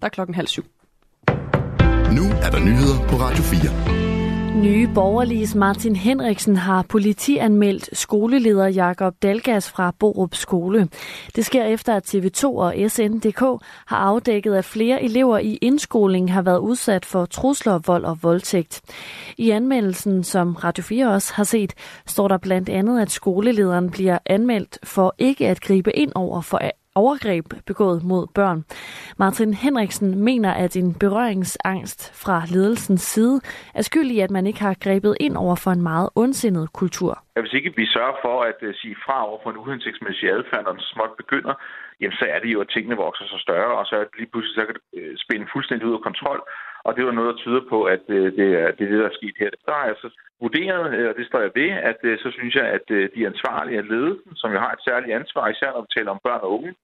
der er klokken halv syv. Nu er der nyheder på Radio 4. Nye borgerliges Martin Henriksen har politianmeldt skoleleder Jakob Dalgas fra Borup Skole. Det sker efter, at TV2 og SNDK har afdækket, at flere elever i indskoling har været udsat for trusler, vold og voldtægt. I anmeldelsen, som Radio 4 også har set, står der blandt andet, at skolelederen bliver anmeldt for ikke at gribe ind over for overgreb begået mod børn. Martin Henriksen mener, at en berøringsangst fra ledelsens side er skyld i, at man ikke har grebet ind over for en meget ondsindet kultur. Hvis ikke vi sørger for at øh, sige fra over for en uhensigtsmæssig adfærd, når den småt begynder, jamen så er det jo, at tingene vokser sig større, og så er det lige pludselig så kan det øh, spænde fuldstændig ud af kontrol, og det var noget, der tyder på, at øh, det, er, det er det, der er sket her. Der har jeg så vurderet, og det står jeg ved, at så synes jeg, at de ansvarlige af ledelsen, som jo har et særligt ansvar, især når vi taler om børn og unge,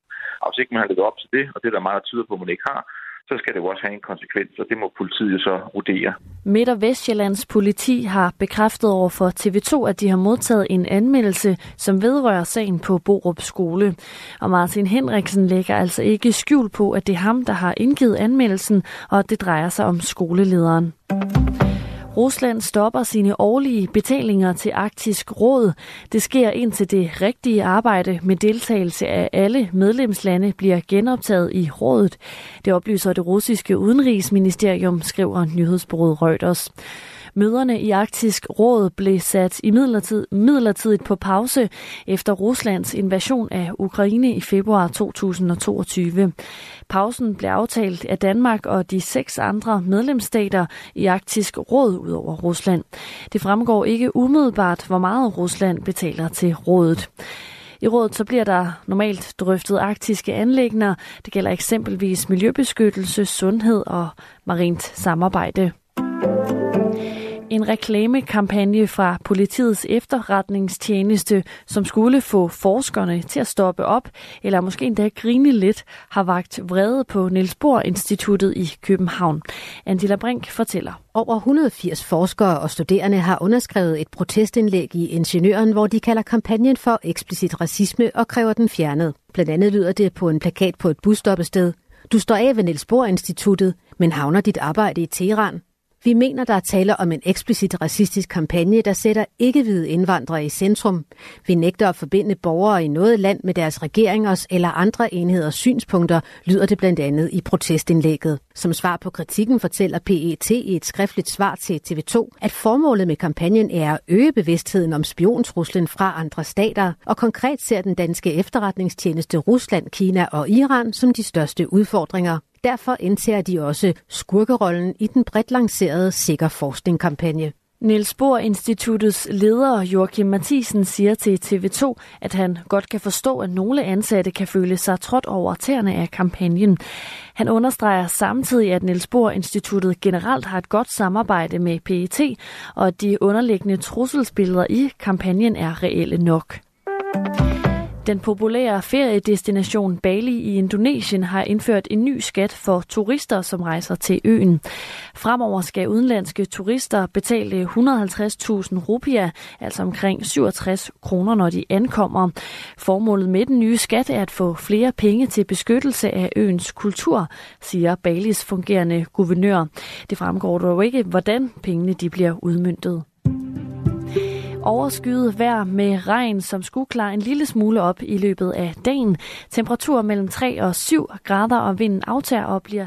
og hvis ikke man har levet op til det, og det er der meget, der tyder på, at man ikke har, så skal det jo også have en konsekvens, og det må politiet så vurdere. Midt- og Vestjyllands politi har bekræftet over for TV2, at de har modtaget en anmeldelse, som vedrører sagen på Borup skole. Og Martin Henriksen lægger altså ikke skjul på, at det er ham, der har indgivet anmeldelsen, og at det drejer sig om skolelederen. Rusland stopper sine årlige betalinger til Arktisk Råd. Det sker indtil det rigtige arbejde med deltagelse af alle medlemslande bliver genoptaget i rådet. Det oplyser det russiske udenrigsministerium, skriver nyhedsbureauet Reuters. Møderne i Arktisk Råd blev sat i midlertid, midlertidigt på pause efter Ruslands invasion af Ukraine i februar 2022. Pausen blev aftalt af Danmark og de seks andre medlemsstater i Arktisk Råd ud over Rusland. Det fremgår ikke umiddelbart, hvor meget Rusland betaler til rådet. I rådet så bliver der normalt drøftet arktiske anlægner. Det gælder eksempelvis miljøbeskyttelse, sundhed og marint samarbejde. En reklamekampagne fra politiets efterretningstjeneste, som skulle få forskerne til at stoppe op, eller måske endda grine lidt, har vagt vrede på Niels Bohr Instituttet i København. Angela Brink fortæller. Over 180 forskere og studerende har underskrevet et protestindlæg i Ingeniøren, hvor de kalder kampagnen for eksplicit racisme og kræver den fjernet. Blandt andet lyder det på en plakat på et busstoppested. Du står af ved Niels Bohr Instituttet, men havner dit arbejde i Teheran. Vi mener, der er tale om en eksplicit racistisk kampagne, der sætter ikke-hvide indvandrere i centrum. Vi nægter at forbinde borgere i noget land med deres regeringers eller andre enheders synspunkter, lyder det blandt andet i protestindlægget. Som svar på kritikken fortæller PET i et skriftligt svar til TV2, at formålet med kampagnen er at øge bevidstheden om spiontruslen fra andre stater, og konkret ser den danske efterretningstjeneste Rusland, Kina og Iran som de største udfordringer. Derfor indtager de også skurkerollen i den bredt lancerede Sikker Forskning-kampagne. Niels Bohr Instituttets leder Joachim Mathisen siger til TV2, at han godt kan forstå, at nogle ansatte kan føle sig trådt over tæerne af kampagnen. Han understreger samtidig, at Niels Bohr Instituttet generelt har et godt samarbejde med PET, og at de underliggende trusselsbilleder i kampagnen er reelle nok. Den populære feriedestination Bali i Indonesien har indført en ny skat for turister, som rejser til øen. Fremover skal udenlandske turister betale 150.000 rupier, altså omkring 67 kroner, når de ankommer. Formålet med den nye skat er at få flere penge til beskyttelse af øens kultur, siger Balis fungerende guvernør. Det fremgår dog ikke, hvordan pengene de bliver udmyndtet. Overskyet vejr med regn, som skulle klare en lille smule op i løbet af dagen. Temperatur mellem 3 og 7 grader, og vinden aftager og bliver